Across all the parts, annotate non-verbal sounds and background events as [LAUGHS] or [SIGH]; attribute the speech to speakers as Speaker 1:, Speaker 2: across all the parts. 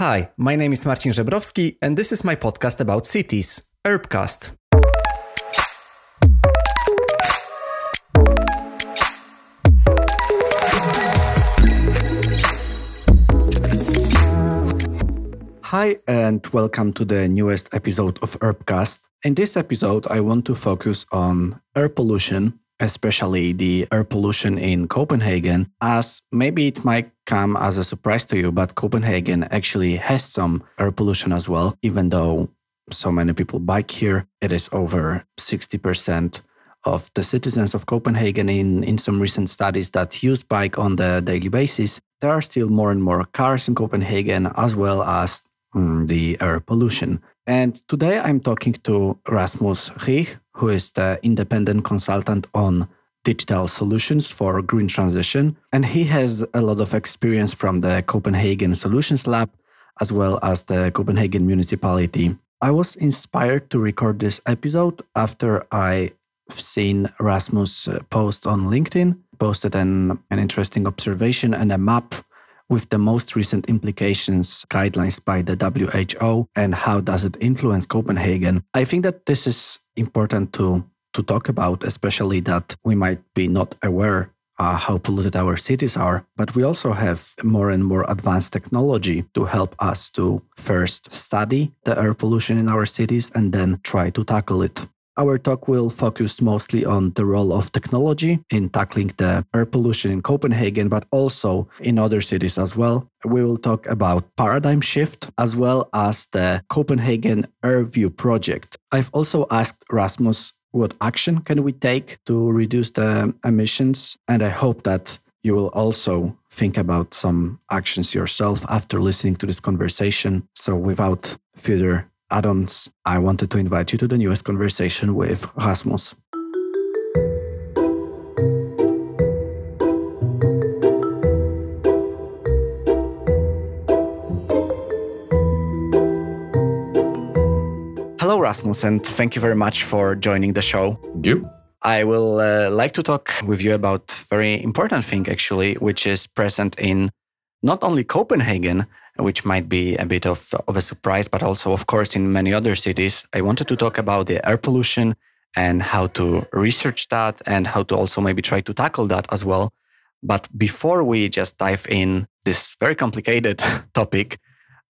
Speaker 1: Hi, my name is Marcin Żebrowski, and this is my podcast about cities, Urbcast. Hi, and welcome to the newest episode of Urbcast. In this episode, I want to focus on air pollution, especially the air pollution in Copenhagen, as maybe it might come as a surprise to you, but Copenhagen actually has some air pollution as well, even though so many people bike here. It is over 60% of the citizens of Copenhagen in, in some recent studies that use bike on the daily basis. There are still more and more cars in Copenhagen, as well as mm, the air pollution. And today I'm talking to Rasmus Reeh, who is the independent consultant on digital solutions for green transition. And he has a lot of experience from the Copenhagen Solutions Lab, as well as the Copenhagen municipality. I was inspired to record this episode after I seen Rasmus post on LinkedIn, posted an, an interesting observation and a map with the most recent implications guidelines by the WHO and how does it influence Copenhagen. I think that this is important to to talk about, especially that we might be not aware uh, how polluted our cities are, but we also have more and more advanced technology to help us to first study the air pollution in our cities and then try to tackle it. Our talk will focus mostly on the role of technology in tackling the air pollution in Copenhagen, but also in other cities as well. We will talk about paradigm shift as well as the Copenhagen Airview project. I've also asked Rasmus what action can we take to reduce the emissions and I hope that you will also think about some actions yourself after listening to this conversation. So without further add-ons, I wanted to invite you to the newest conversation with Rasmus. Hello, Rasmus, and thank you very much for joining the show.
Speaker 2: Thank you.
Speaker 1: I will uh, like to talk with you about very important thing actually, which is present in not only Copenhagen, which might be a bit of, of a surprise, but also, of course, in many other cities. I wanted to talk about the air pollution and how to research that and how to also maybe try to tackle that as well. But before we just dive in this very complicated [LAUGHS] topic,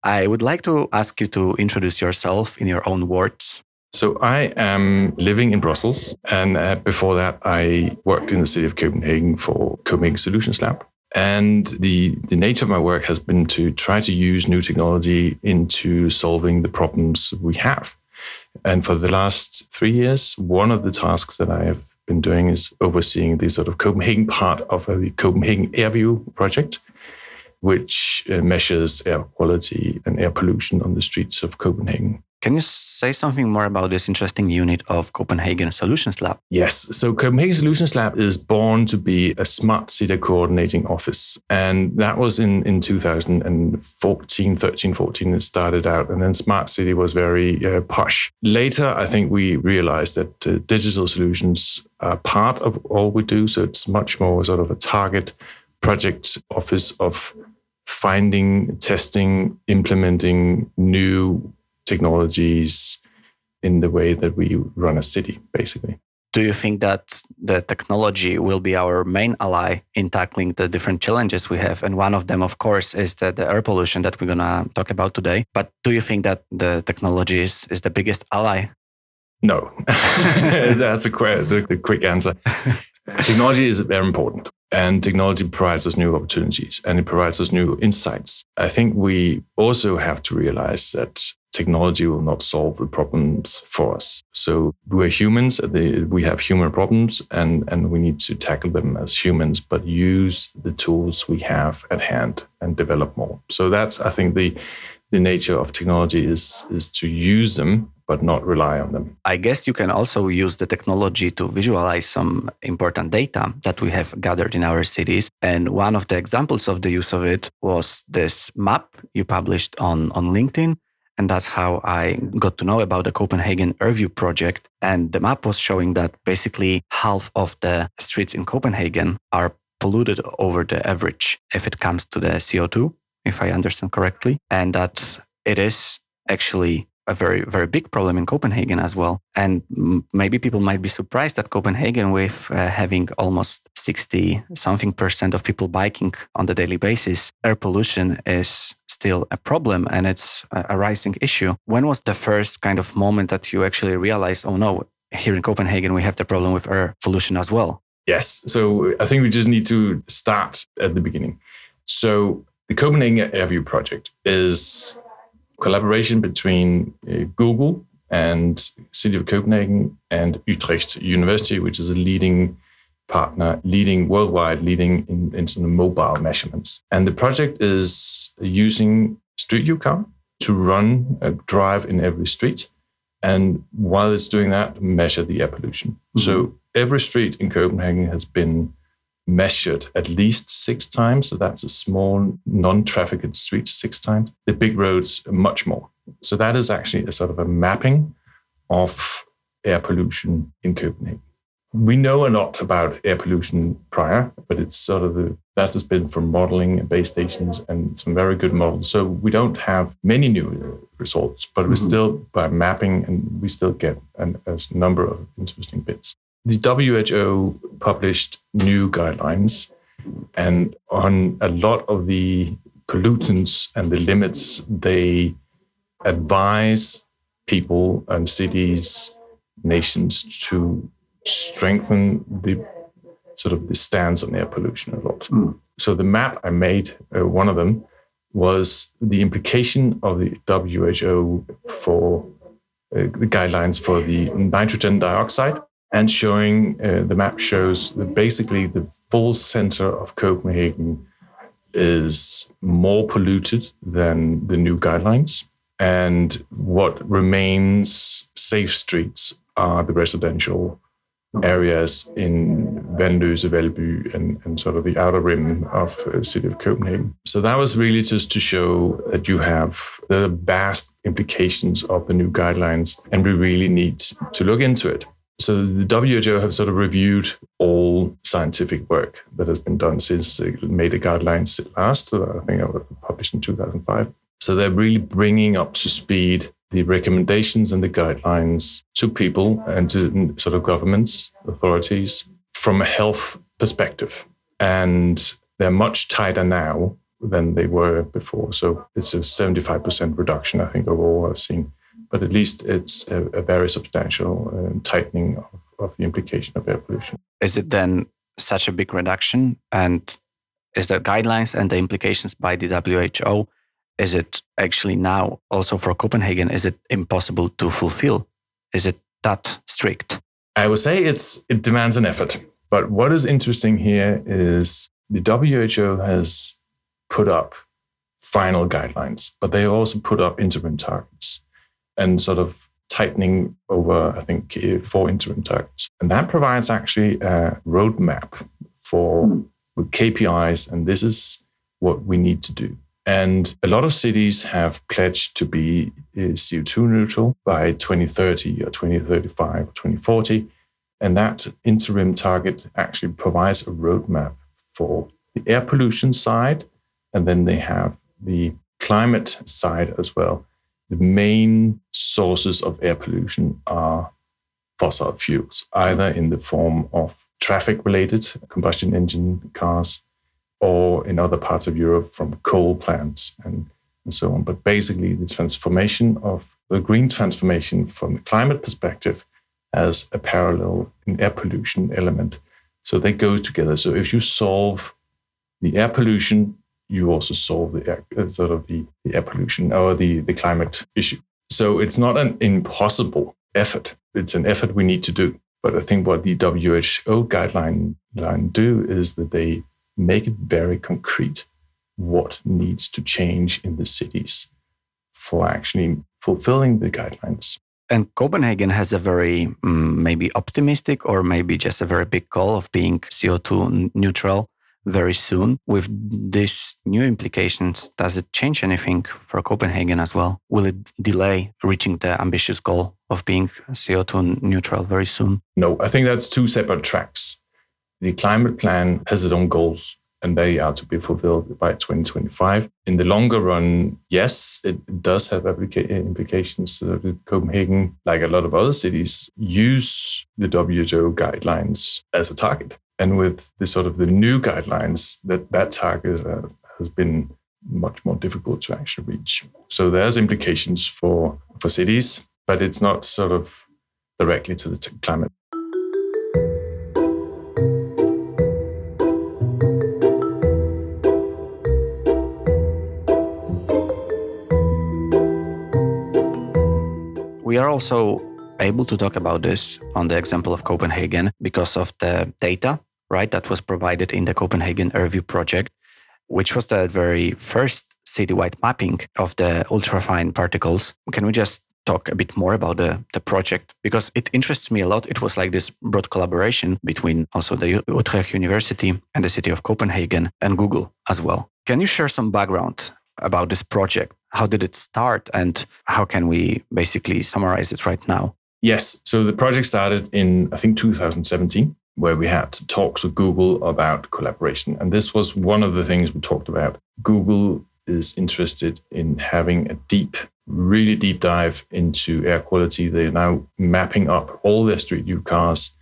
Speaker 1: I would like to ask you to introduce yourself in your own words.
Speaker 2: So I am living in Brussels, and uh, before that, I worked in the city of Copenhagen for Copenhagen Solutions Lab. And the, the nature of my work has been to try to use new technology into solving the problems we have. And for the last three years, one of the tasks that I have been doing is overseeing the sort of Copenhagen part of the Copenhagen Airview project, which uh, measures air quality and air pollution on the streets of Copenhagen.
Speaker 1: Can you say something more about this interesting unit of Copenhagen Solutions Lab?
Speaker 2: Yes. So, Copenhagen Solutions Lab is born to be a smart city coordinating office. And that was in, in 2014, 13, 14, it started out. And then smart city was very uh, posh. Later, I think we realized that uh, digital solutions are part of all we do. So, it's much more sort of a target project office of finding, testing, implementing new technologies in the way that we run a city, basically.
Speaker 1: Do you think that the technology will be our main ally in tackling the different challenges we have? And one of them, of course, is the, the air pollution that we're going to talk about today. But do you think that the technology is, is the biggest ally?
Speaker 2: No, [LAUGHS] that's a quick, the, the quick answer. [LAUGHS] technology is very important and technology provides us new opportunities and it provides us new insights. I think we also have to realize that technology will not solve the problems for us. So we're humans, we have human problems, and, and we need to tackle them as humans, but use the tools we have at hand and develop more. So that's, I think, the the nature of technology is is to use them but not rely on them.
Speaker 1: I guess you can also use the technology to visualize some important data that we have gathered in our cities. And one of the examples of the use of it was this map you published on, on LinkedIn and that's how I got to know about the Copenhagen Airview project. And the map was showing that basically half of the streets in Copenhagen are polluted over the average if it comes to the CO2. if I understand correctly, and that it is actually a very, very big problem in Copenhagen as well. And maybe people might be surprised that Copenhagen, with uh, having almost 60 something percent of people biking on the daily basis, air pollution is still a problem and it's a rising issue. When was the first kind of moment that you actually realized, oh no, here in Copenhagen, we have the problem with air pollution as well?
Speaker 2: Yes. So I think we just need to start at the beginning. So the Copenhagen Airview project is collaboration between uh, Google and City of Copenhagen and Utrecht University, which is a leading partner, leading worldwide, leading in, in sort of mobile measurements. And the project is using Street View car to run a drive in every street. And while it's doing that, measure the air pollution. Mm-hmm. So every street in Copenhagen has been measured at least six times. So that's a small non-trafficked street six times. The big roads much more. So that is actually a sort of a mapping of air pollution in Copenhagen. We know a lot about air pollution prior, but it's sort of the that has been from modeling and base stations and some very good models. So we don't have many new results, but mm-hmm. we still by mapping and we still get an, a number of interesting bits the WHO published new guidelines, and on a lot of the pollutants and the limits, they advise people and cities, nations to strengthen the sort of the stance on air pollution a lot. Mm. So the map I made, uh, one of them, was the implication of the WHO for uh, the guidelines for the nitrogen dioxide and showing uh, the map shows that basically the full center of Copenhagen is more polluted than the new guidelines. And what remains safe streets are the residential areas in Vanløse, Valby, and, and sort of the outer rim of the uh, city of Copenhagen. So that was really just to show that you have the vast implications of the new guidelines, and we really need to look into it. So the WHO have sort of reviewed all scientific work that has been done since they made the guidelines last. I think it was published in 2005. So they're really bringing up to speed the recommendations and the guidelines to people and to sort of governments, authorities from a health perspective. And they're much tighter now than they were before. So it's a 75% reduction, I think, overall I've seen but at least it's a, a very substantial uh, tightening of, of the implication of air pollution.
Speaker 1: Is it then such a big reduction? And is the guidelines and the implications by the WHO? Is it actually now also for Copenhagen? Is it impossible to fulfill? Is it that strict?
Speaker 2: I would say it's it demands an effort. But what is interesting here is the WHO has put up final guidelines, but they also put up interim targets and sort of tightening over, I think, four interim targets. And that provides actually a roadmap for mm. with KPIs, and this is what we need to do. And a lot of cities have pledged to be uh, CO2 neutral by 2030 or 2035 or 2040. And that interim target actually provides a roadmap for the air pollution side. And then they have the climate side as well the main sources of air pollution are fossil fuels, either in the form of traffic related combustion engine cars or in other parts of Europe from coal plants and, and so on. But basically, the transformation of the green transformation from the climate perspective has a parallel in air pollution element. So they go together. So if you solve the air pollution you also solve the air, uh, sort of the, the air pollution or the, the climate issue. So it's not an impossible effort. It's an effort we need to do. But I think what the WHO guideline line do is that they make it very concrete what needs to change in the cities for actually fulfilling the guidelines.
Speaker 1: And Copenhagen has a very um, maybe optimistic or maybe just a very big goal of being CO2 neutral very soon. With these new implications, does it change anything for Copenhagen as well? Will it delay reaching the ambitious goal of being CO2 neutral very soon?
Speaker 2: No, I think that's two separate tracks. The climate plan has its own goals, and they are to be fulfilled by 2025. In the longer run, yes, it does have applica- implications. Copenhagen, like a lot of other cities, use the WHO guidelines as a target. And with the sort of the new guidelines, that that target uh, has been much more difficult to actually reach. So there's implications for for cities, but it's not sort of directly to the t- climate.
Speaker 1: We are also able to talk about this on the example of Copenhagen because of the data, right, that was provided in the Copenhagen Airview project, which was the very first citywide mapping of the ultrafine particles. Can we just talk a bit more about the, the project? Because it interests me a lot. It was like this broad collaboration between also the Utrecht University and the city of Copenhagen and Google as well. Can you share some background about this project? How did it start and how can we basically summarize it right now?
Speaker 2: Yes. So the project started in, I think, 2017, where we had talks with Google about collaboration. And this was one of the things we talked about. Google is interested in having a deep, really deep dive into air quality. They're now mapping up all their street view cars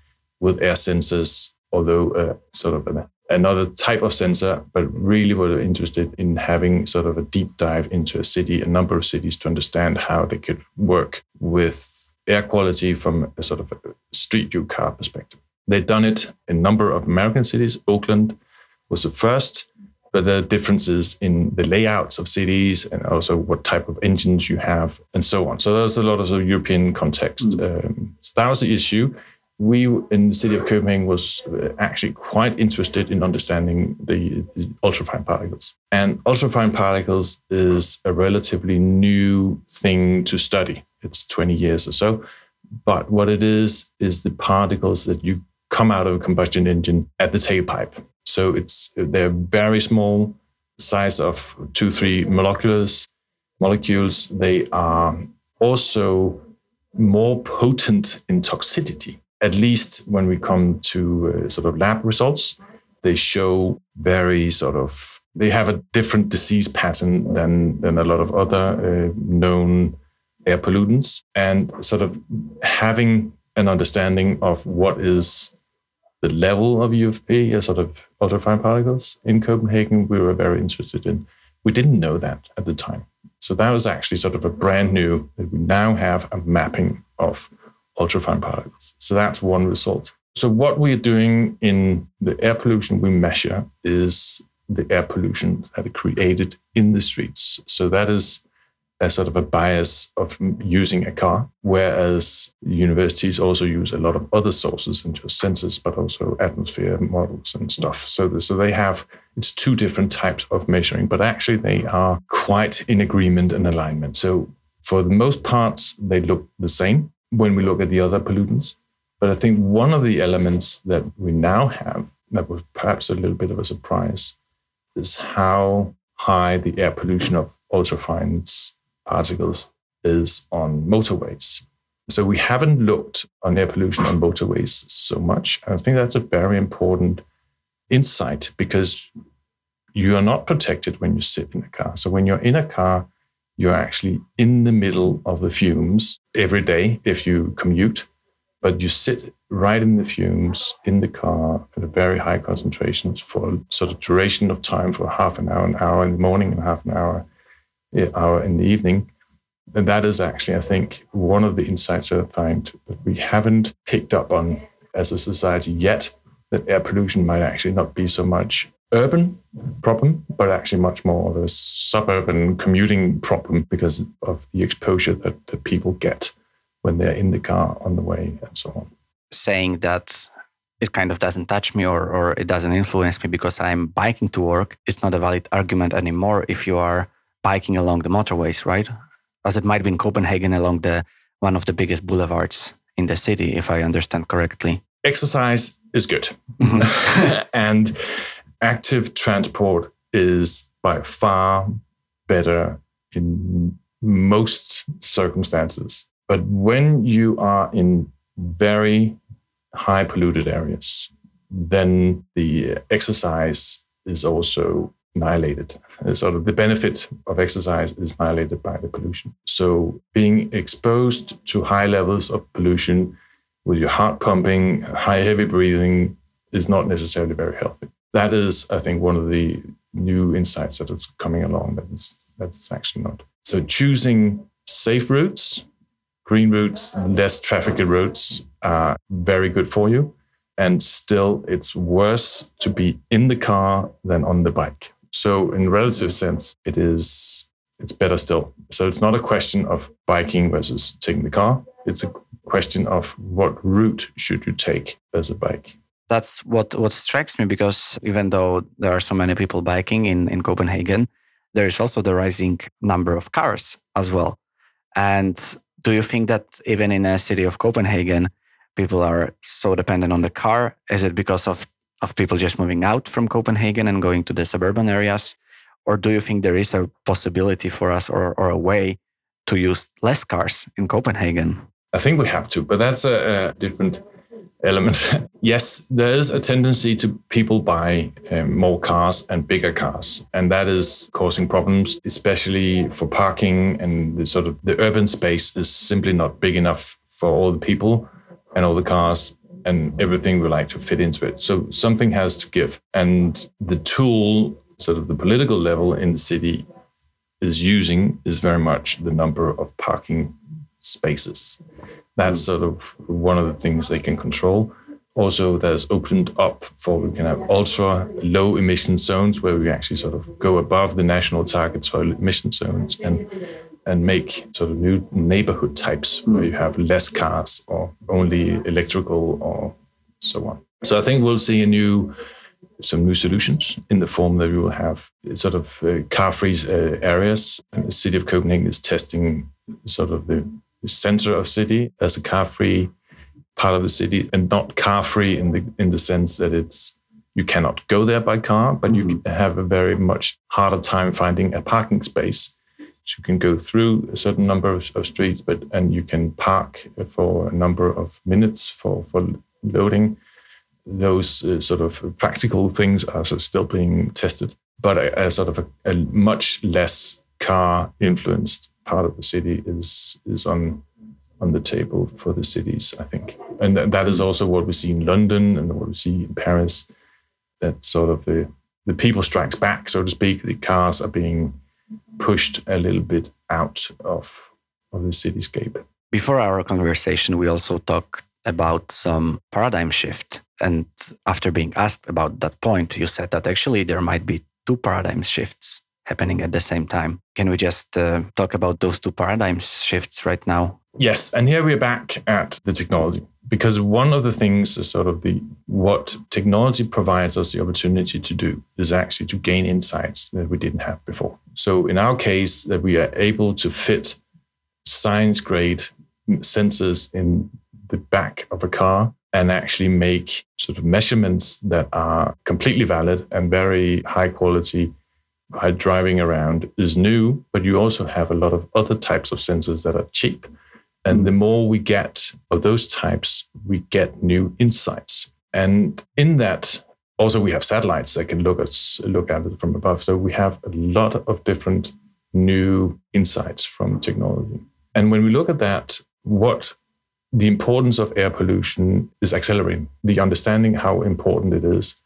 Speaker 2: with air sensors, although uh, sort of a another type of sensor, but really were interested in having sort of a deep dive into a city, a number of cities to understand how they could work with air quality from a sort of a street view car perspective. They'd done it in a number of American cities. Oakland was the first, but there are differences in the layouts of cities and also what type of engines you have and so on. So there's a lot of, sort of European context. Mm. Um, so that was the issue we in the city of Copenhagen was actually quite interested in understanding the, the ultrafine particles. And ultrafine particles is a relatively new thing to study. It's 20 years or so. But what it is, is the particles that you come out of a combustion engine at the tailpipe. So it's they're very small, size of two, three molecules. Molecules. They are also more potent in toxicity at least when we come to uh, sort of lab results, they show very sort of they have a different disease pattern than than a lot of other uh, known air pollutants, and sort of having an understanding of what is the level of UFP, or sort of ultrafine particles in Copenhagen, we were very interested in. We didn't know that at the time. So that was actually sort of a brand new we now have a mapping of ultrafine particles. So that's one result. So what we're doing in the air pollution we measure is the air pollution that is created in the streets. So that is a sort of a bias of using a car, whereas universities also use a lot of other sources and just sensors, but also atmosphere models and stuff. So, so they have it's two different types of measuring, but actually they are quite in agreement and alignment. So for the most parts, they look the same when we look at the other pollutants. But I think one of the elements that we now have that was perhaps a little bit of a surprise is how high the air pollution of ultrafine particles is on motorways. So we haven't looked on air pollution on motorways so much. I think that's a very important insight because you are not protected when you sit in a car. So when you're in a car, you're actually in the middle of the fumes every day if you commute, but you sit right in the fumes in the car at a very high concentrations for sort of duration of time for half an hour, an hour in the morning, and half an hour, hour in the evening. And that is actually, I think, one of the insights that I find that we haven't picked up on as a society yet, that air pollution might actually not be so much urban problem, but actually much more of a suburban commuting problem because of the exposure that, that people get when they're in the car on the way and so on.
Speaker 1: Saying that it kind of doesn't touch me or, or it doesn't influence me because I'm biking to work, it's not a valid argument anymore if you are biking along the motorways, right? As it might be in Copenhagen along the one of the biggest boulevards in the city, if I understand correctly.
Speaker 2: Exercise is good. Mm-hmm. [LAUGHS] and active transport is by far better in most circumstances. But when you are in very high polluted areas, then the exercise is also annihilated. Sort of the benefit of exercise is annihilated by the pollution. So being exposed to high levels of pollution with your heart pumping, high heavy breathing is not necessarily very healthy. That is, I think, one of the new insights that is coming along that it's, that it's actually not. So choosing safe routes, green routes, less trafficked routes are very good for you. And still, it's worse to be in the car than on the bike. So, in relative sense, it is it's better still. So it's not a question of biking versus taking the car. It's a question of what route should you take as a bike
Speaker 1: that's what what strikes me because even though there are so many people biking in in Copenhagen, there is also the rising number of cars as well. And do you think that even in a city of Copenhagen, people are so dependent on the car? Is it because of of people just moving out from Copenhagen and going to the suburban areas? Or do you think there is a possibility for us or, or a way to use less cars in Copenhagen?
Speaker 2: I think we have to, but that's a, a different element. [LAUGHS] yes, there is a tendency to people buy um, more cars and bigger cars, and that is causing problems, especially for parking. And the sort of the urban space is simply not big enough for all the people and all the cars and everything we like to fit into it. So something has to give, and the tool, sort of the political level in the city, is using is very much the number of parking spaces. That's sort of one of the things they can control. Also, there's opened up for we can have ultra low emission zones where we actually sort of go above the national targets for emission zones and and make sort of new neighborhood types where you have less cars or only electrical or so on. So I think we'll see a new some new solutions in the form that we will have sort of uh, car-free uh, areas. And the city of Copenhagen is testing sort of the center of city as a car-free part of the city, and not car-free in the in the sense that it's you cannot go there by car, but mm-hmm. you have a very much harder time finding a parking space. So you can go through a certain number of, of streets, but and you can park for a number of minutes for for loading. Those uh, sort of practical things are still being tested, but a, a sort of a, a much less car influenced part of the city is is on on the table for the cities, I think, and th- that is also what we see in London and what we see in Paris. That sort of the the people strikes back, so to speak. The cars are being pushed a little bit out of of the cityscape.
Speaker 1: Before our conversation, we also talked about some paradigm shift. And after being asked about that point, you said that actually there might be two paradigm shifts happening at the same time. Can we just uh, talk about those two paradigm shifts right now?
Speaker 2: Yes, and here we're back at the technology because one of the things is sort of the what technology provides us the opportunity to do is actually to gain insights that we didn't have before. So in our case, that we are able to fit science grade sensors in the back of a car and actually make sort of measurements that are completely valid and very high quality by driving around is new, but you also have a lot of other types of sensors that are cheap. And the more we get of those types, we get new insights. And in that, also we have satellites that can look at look at it from above. So we have a lot of different new insights from technology. And when we look at that, what the importance of air pollution is accelerating. The understanding how important it is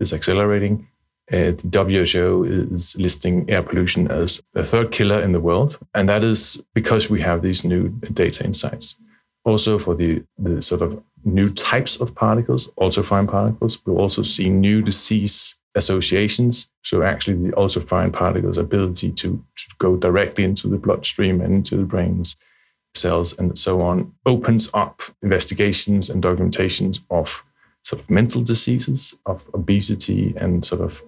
Speaker 2: is accelerating. Uh, the WHO is listing air pollution as the third killer in the world. And that is because we have these new data insights. Also, for the, the sort of new types of particles, ultrafine particles, we'll also see new disease associations. So, actually, the ultrafine particles' ability to, to go directly into the bloodstream and into the brain's cells and so on opens up investigations and documentations of sort of mental diseases, of obesity, and sort of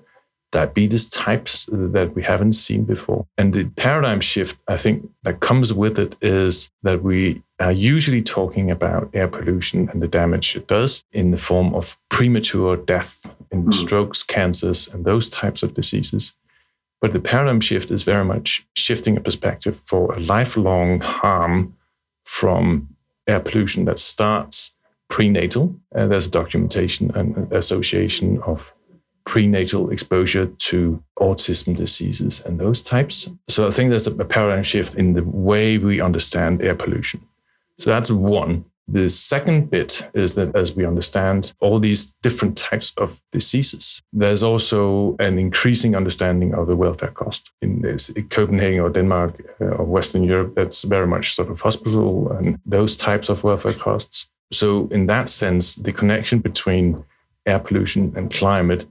Speaker 2: diabetes types that we haven't seen before. And the paradigm shift, I think, that comes with it is that we are usually talking about air pollution and the damage it does in the form of premature death in mm. strokes, cancers, and those types of diseases. But the paradigm shift is very much shifting a perspective for a lifelong harm from air pollution that starts prenatal. Uh, there's a documentation and association of prenatal exposure to autism diseases and those types. So I think there's a paradigm shift in the way we understand air pollution. So that's one. The second bit is that as we understand all these different types of diseases, there's also an increasing understanding of the welfare cost. In, this, Copenhagen or Denmark uh, or Western Europe, that's very much sort of hospital and those types of welfare costs. So, in that sense, the connection between air pollution and climate,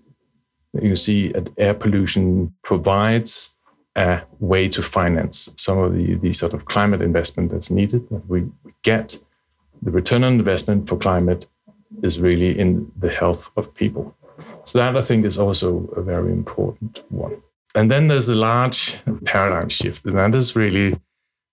Speaker 2: you see that air pollution provides a way to finance some of the, the sort of climate investment that's needed. We, we get the return on investment for climate is really in the health of people. So that I think is also a very important one. And then there's a large paradigm shift, and that is really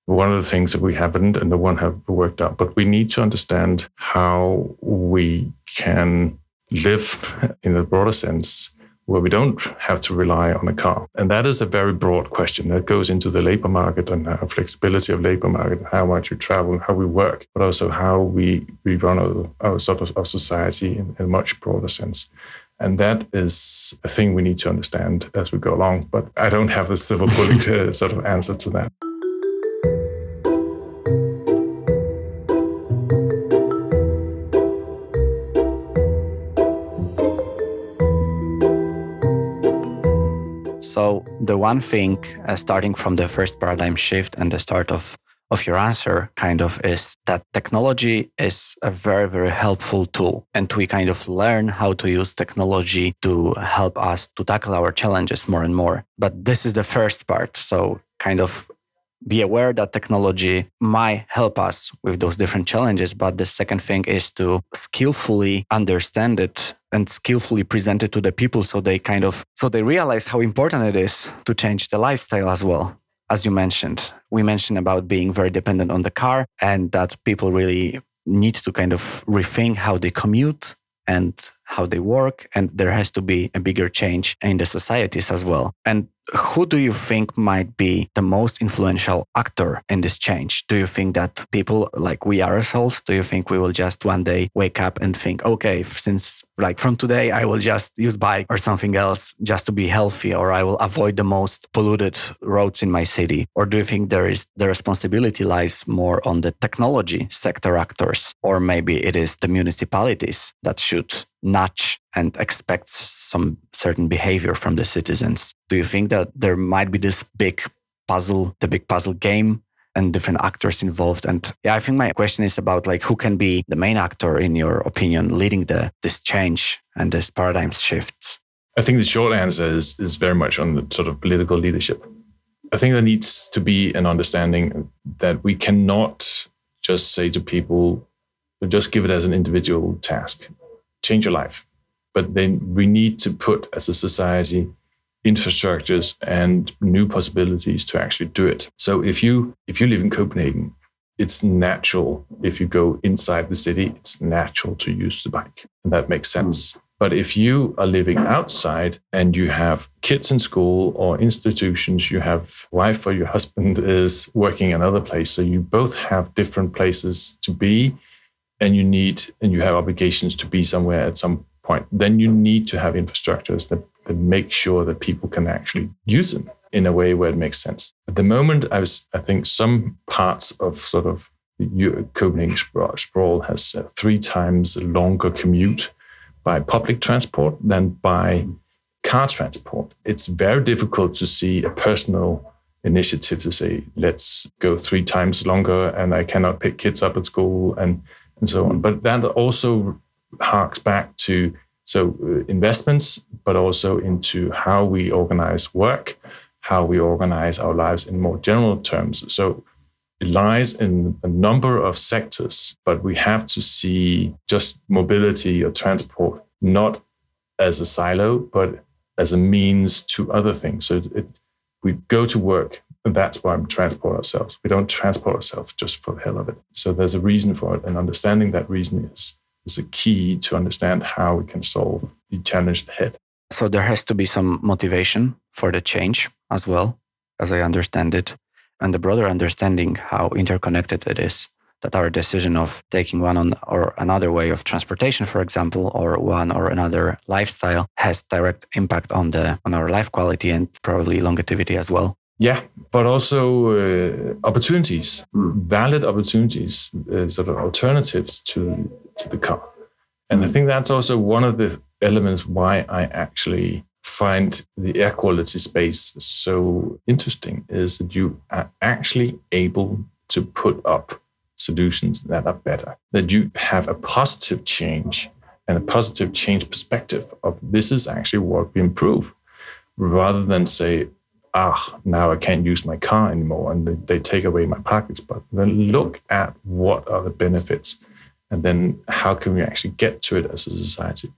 Speaker 2: one of the things that we haven't and the one have worked out. But we need to understand how we can live in a broader sense where we don't have to rely on a car? And that is a very broad question that goes into the labor market and our flexibility of labor market, how much we travel, how we work, but also how we, we run our, our sort of our society in, in a much broader sense. And that is a thing we need to understand as we go along. But I don't have the silver bullet [LAUGHS] sort of answer to that.
Speaker 1: The one thing, uh, starting from the first paradigm shift and the start of of your answer kind of is that technology is a very very helpful tool and we kind of learn how to use technology to help us to tackle our challenges more and more but this is the first part so kind of be aware that technology might help us with those different challenges. But the second thing is to skillfully understand it and skillfully present it to the people so they kind of so they realize how important it is to change the lifestyle as well. As you mentioned we mentioned about being very dependent on the car and that people really need to kind of rethink how they commute and how they work and there has to be a bigger change in the societies as well and who do you think might be the most influential actor in this change? Do you think that people like we ourselves, do you think we will just one day wake up and think, okay, since like from today, I will just use bike or something else just to be healthy, or I will avoid the most polluted roads in my city? Or do you think there is the responsibility lies more on the technology sector actors, or maybe it is the municipalities that should nudge and expects some certain behavior from the citizens. Do you think that there might be this big puzzle, the big puzzle game and different actors involved? And yeah, I think my question is about like who can be the main actor in your opinion leading the this change and this paradigm shifts?
Speaker 2: I think the short answer is is very much on the sort of political leadership. I think there needs to be an understanding that we cannot just say to people, just give it as an individual task, change your life but then we need to put as a society infrastructures and new possibilities to actually do it. So if you if you live in Copenhagen, it's natural if you go inside the city, it's natural to use the bike. And that makes sense. Mm. But if you are living outside and you have kids in school or institutions, you have wife or your husband [LAUGHS] is working another place, so you both have different places to be, and you need and you have obligations to be somewhere at some point, then you need to have infrastructures that, that make sure that people can actually use them in a way where it makes sense. At the moment, I was, I think some parts of sort of Copenhagen sprawl has three times longer commute by public transport than by car transport. It's very difficult to see a personal initiative to say, let's go three times longer and I cannot pick kids up at school and, and so on. But that also harks back to so uh, investments, but also into how we organize work, how we organize our lives in more general terms. So it lies in a number of sectors, but we have to see just mobility or transport not as a silo, but as a means to other things. So it, it, we go to work, and that's why we transport ourselves. We don't transport ourselves just for the hell of it. So there's a reason for it, and understanding that reason is is a key to understand how we can solve the challenge ahead.
Speaker 1: So there has to be some motivation for the change as well, as I understand it, and the broader understanding how interconnected it is. that our decision of taking one on or another way of transportation, for example, or one or another lifestyle has direct impact on the on our life quality and probably longevity as well.
Speaker 2: Yeah, but also uh, opportunities, valid opportunities, uh, sort of alternatives to to the car. And I think that's also one of the elements why I actually find the air quality space so interesting is that you are actually able to put up solutions that are better, that you have a positive change and a positive change perspective of this is actually what we improve rather than say, ah, now I can't use my car anymore and they, they take away my parking spot. Then look at what are the benefits and then how can we actually get to it as a society.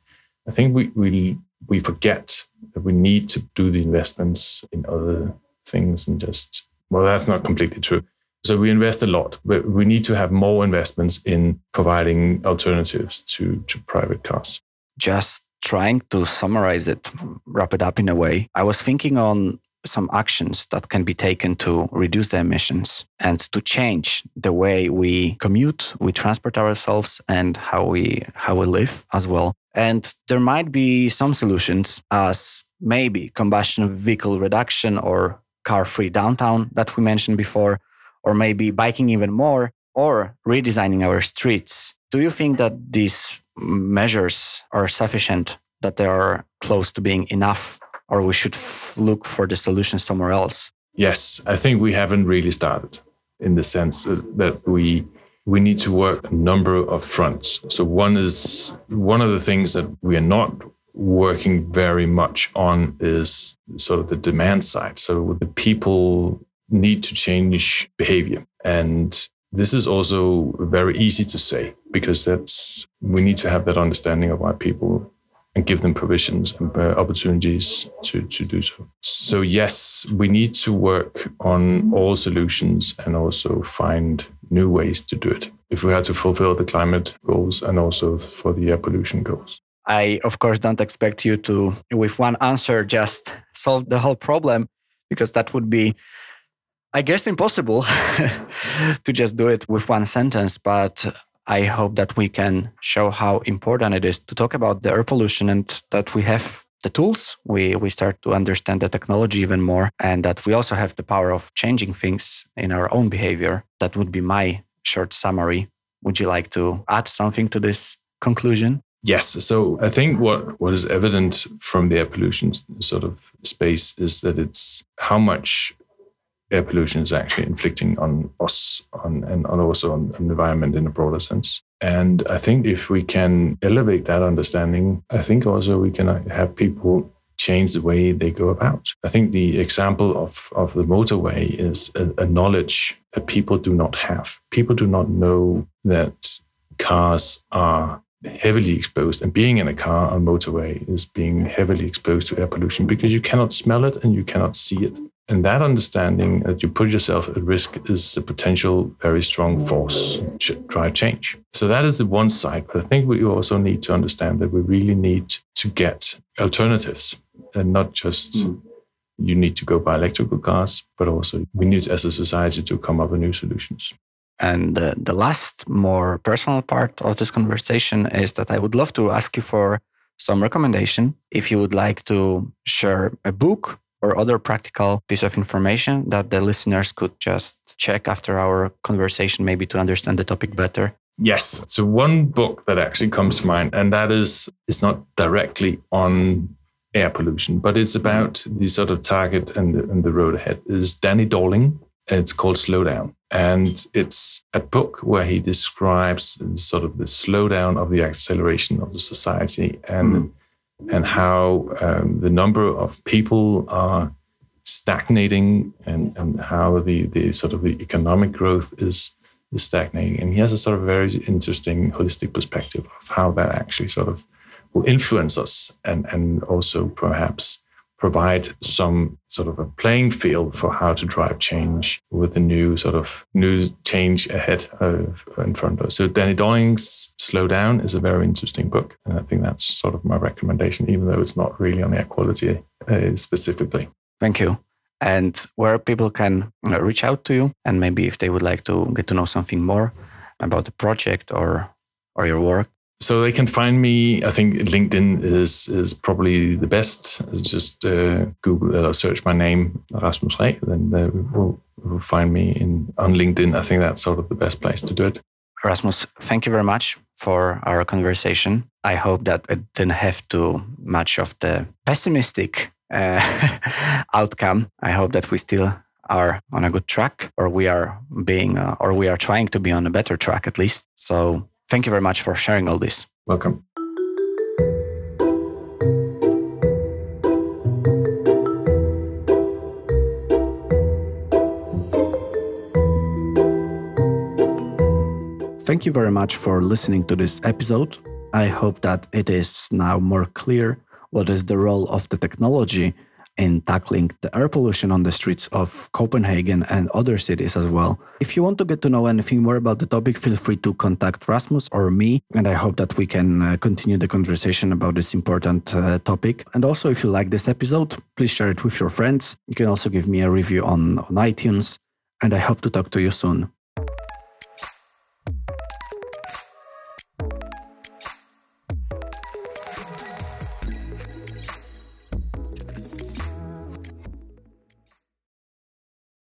Speaker 2: I think we, we, we forget that we need to do the investments in other things and just, well, that's not completely true. So we invest a lot, but we need to have more investments in providing alternatives to, to private cars.
Speaker 1: Just trying to summarize it, wrap it up in a way. I was thinking on some actions that can be taken to reduce the emissions and to change the way we commute, we transport ourselves and how we how we live as well. And there might be some solutions as maybe combustion vehicle reduction or car free downtown that we mentioned before, or maybe biking even more, or redesigning our streets. Do you think that these measures are sufficient, that they are close to being enough or we should f- look for the solution somewhere else?
Speaker 2: Yes, I think we haven't really started in the sense uh, that we we need to work a number of fronts. So one is one of the things that we are not working very much on is sort of the demand side. So the people need to change behavior and this is also very easy to say because that's we need to have that understanding of why people and give them provisions and uh, opportunities to, to do so. So, yes, we need to work on all solutions and also find new ways to do it if we have to fulfill the climate goals and also for the air pollution goals.
Speaker 1: I, of course, don't expect you to, with one answer, just solve the whole problem because that would be, I guess, impossible [LAUGHS] to just do it with one sentence. But I hope that we can show how important it is to talk about the air pollution and that we have the tools. We, we start to understand the technology even more and that we also have the power of changing things in our own behavior. That would be my short summary. Would you like to add something to this conclusion?
Speaker 2: Yes. So I think what, what is evident from the air pollution sort of space is that it's how much air pollution is actually inflicting on us on, and also on, the environment in a broader sense. And I think if we can elevate that understanding, I think also we can uh, have people change the way they go about. I think the example of, of the motorway is a, a knowledge that people do not have. People do not know that cars are heavily exposed and being in a car on motorway is being heavily exposed to air pollution because you cannot smell it and you cannot see it and that understanding that you put yourself at risk is a potential very strong force to drive change. So that is the one side. But I think we also need to understand that we really need to get alternatives and not just mm. you need to go buy electrical cars, but also we need as a society to come up with new solutions.
Speaker 1: And uh, the last, more personal part of this conversation is that I would love to ask you for some recommendation. If you would like to share a book or other practical piece of information that the listeners could just check after our conversation, maybe to understand the topic better?
Speaker 2: Yes. So one book that actually comes to mind, and that is is not directly on air pollution, but it's about the sort of target and the, and the road ahead. Is Danny Dorling. It's called Slow Down, and it's a book where he describes sort of the slowdown of the acceleration of the society and. Mm and how um, the number of people are stagnating and, and how the, the sort of the economic growth is, is stagnating. And he has a sort of very interesting holistic perspective of how that actually sort of will influence us and, and also perhaps provide some sort of a playing field for how to drive change with the new sort of new change ahead of in front of us. So Danny Dorling's Slow Down is a very interesting book. And I think that's sort of my recommendation, even though it's not really on air quality uh, specifically.
Speaker 1: Thank you. And where people can reach out to you, and maybe if they would like to get to know something more, about the project or or your work?
Speaker 2: So they can find me. I think LinkedIn is is probably the best. Just uh, Google uh, search my name Rasmus Reeh, then they will, will find me in on LinkedIn. I think that's sort of the best place to do it.
Speaker 1: Rasmus, thank you very much for our conversation. I hope that it didn't have too much of the pessimistic uh, [LAUGHS] outcome. I hope that we still are on a good track, or we are being, uh, or we are trying to be on a better track at least. So Thank you very much for sharing all this.
Speaker 2: Welcome.
Speaker 1: Thank you very much for listening to this episode. I hope that it is now more clear what is the role of the technology in tackling the air pollution on the streets of Copenhagen and other cities as well. If you want to get to know anything more about the topic, feel free to contact Rasmus or me. And I hope that we can uh, continue the conversation about this important uh, topic. And also, if you like this episode, please share it with your friends. You can also give me a review on, on iTunes. And I hope to talk to you soon.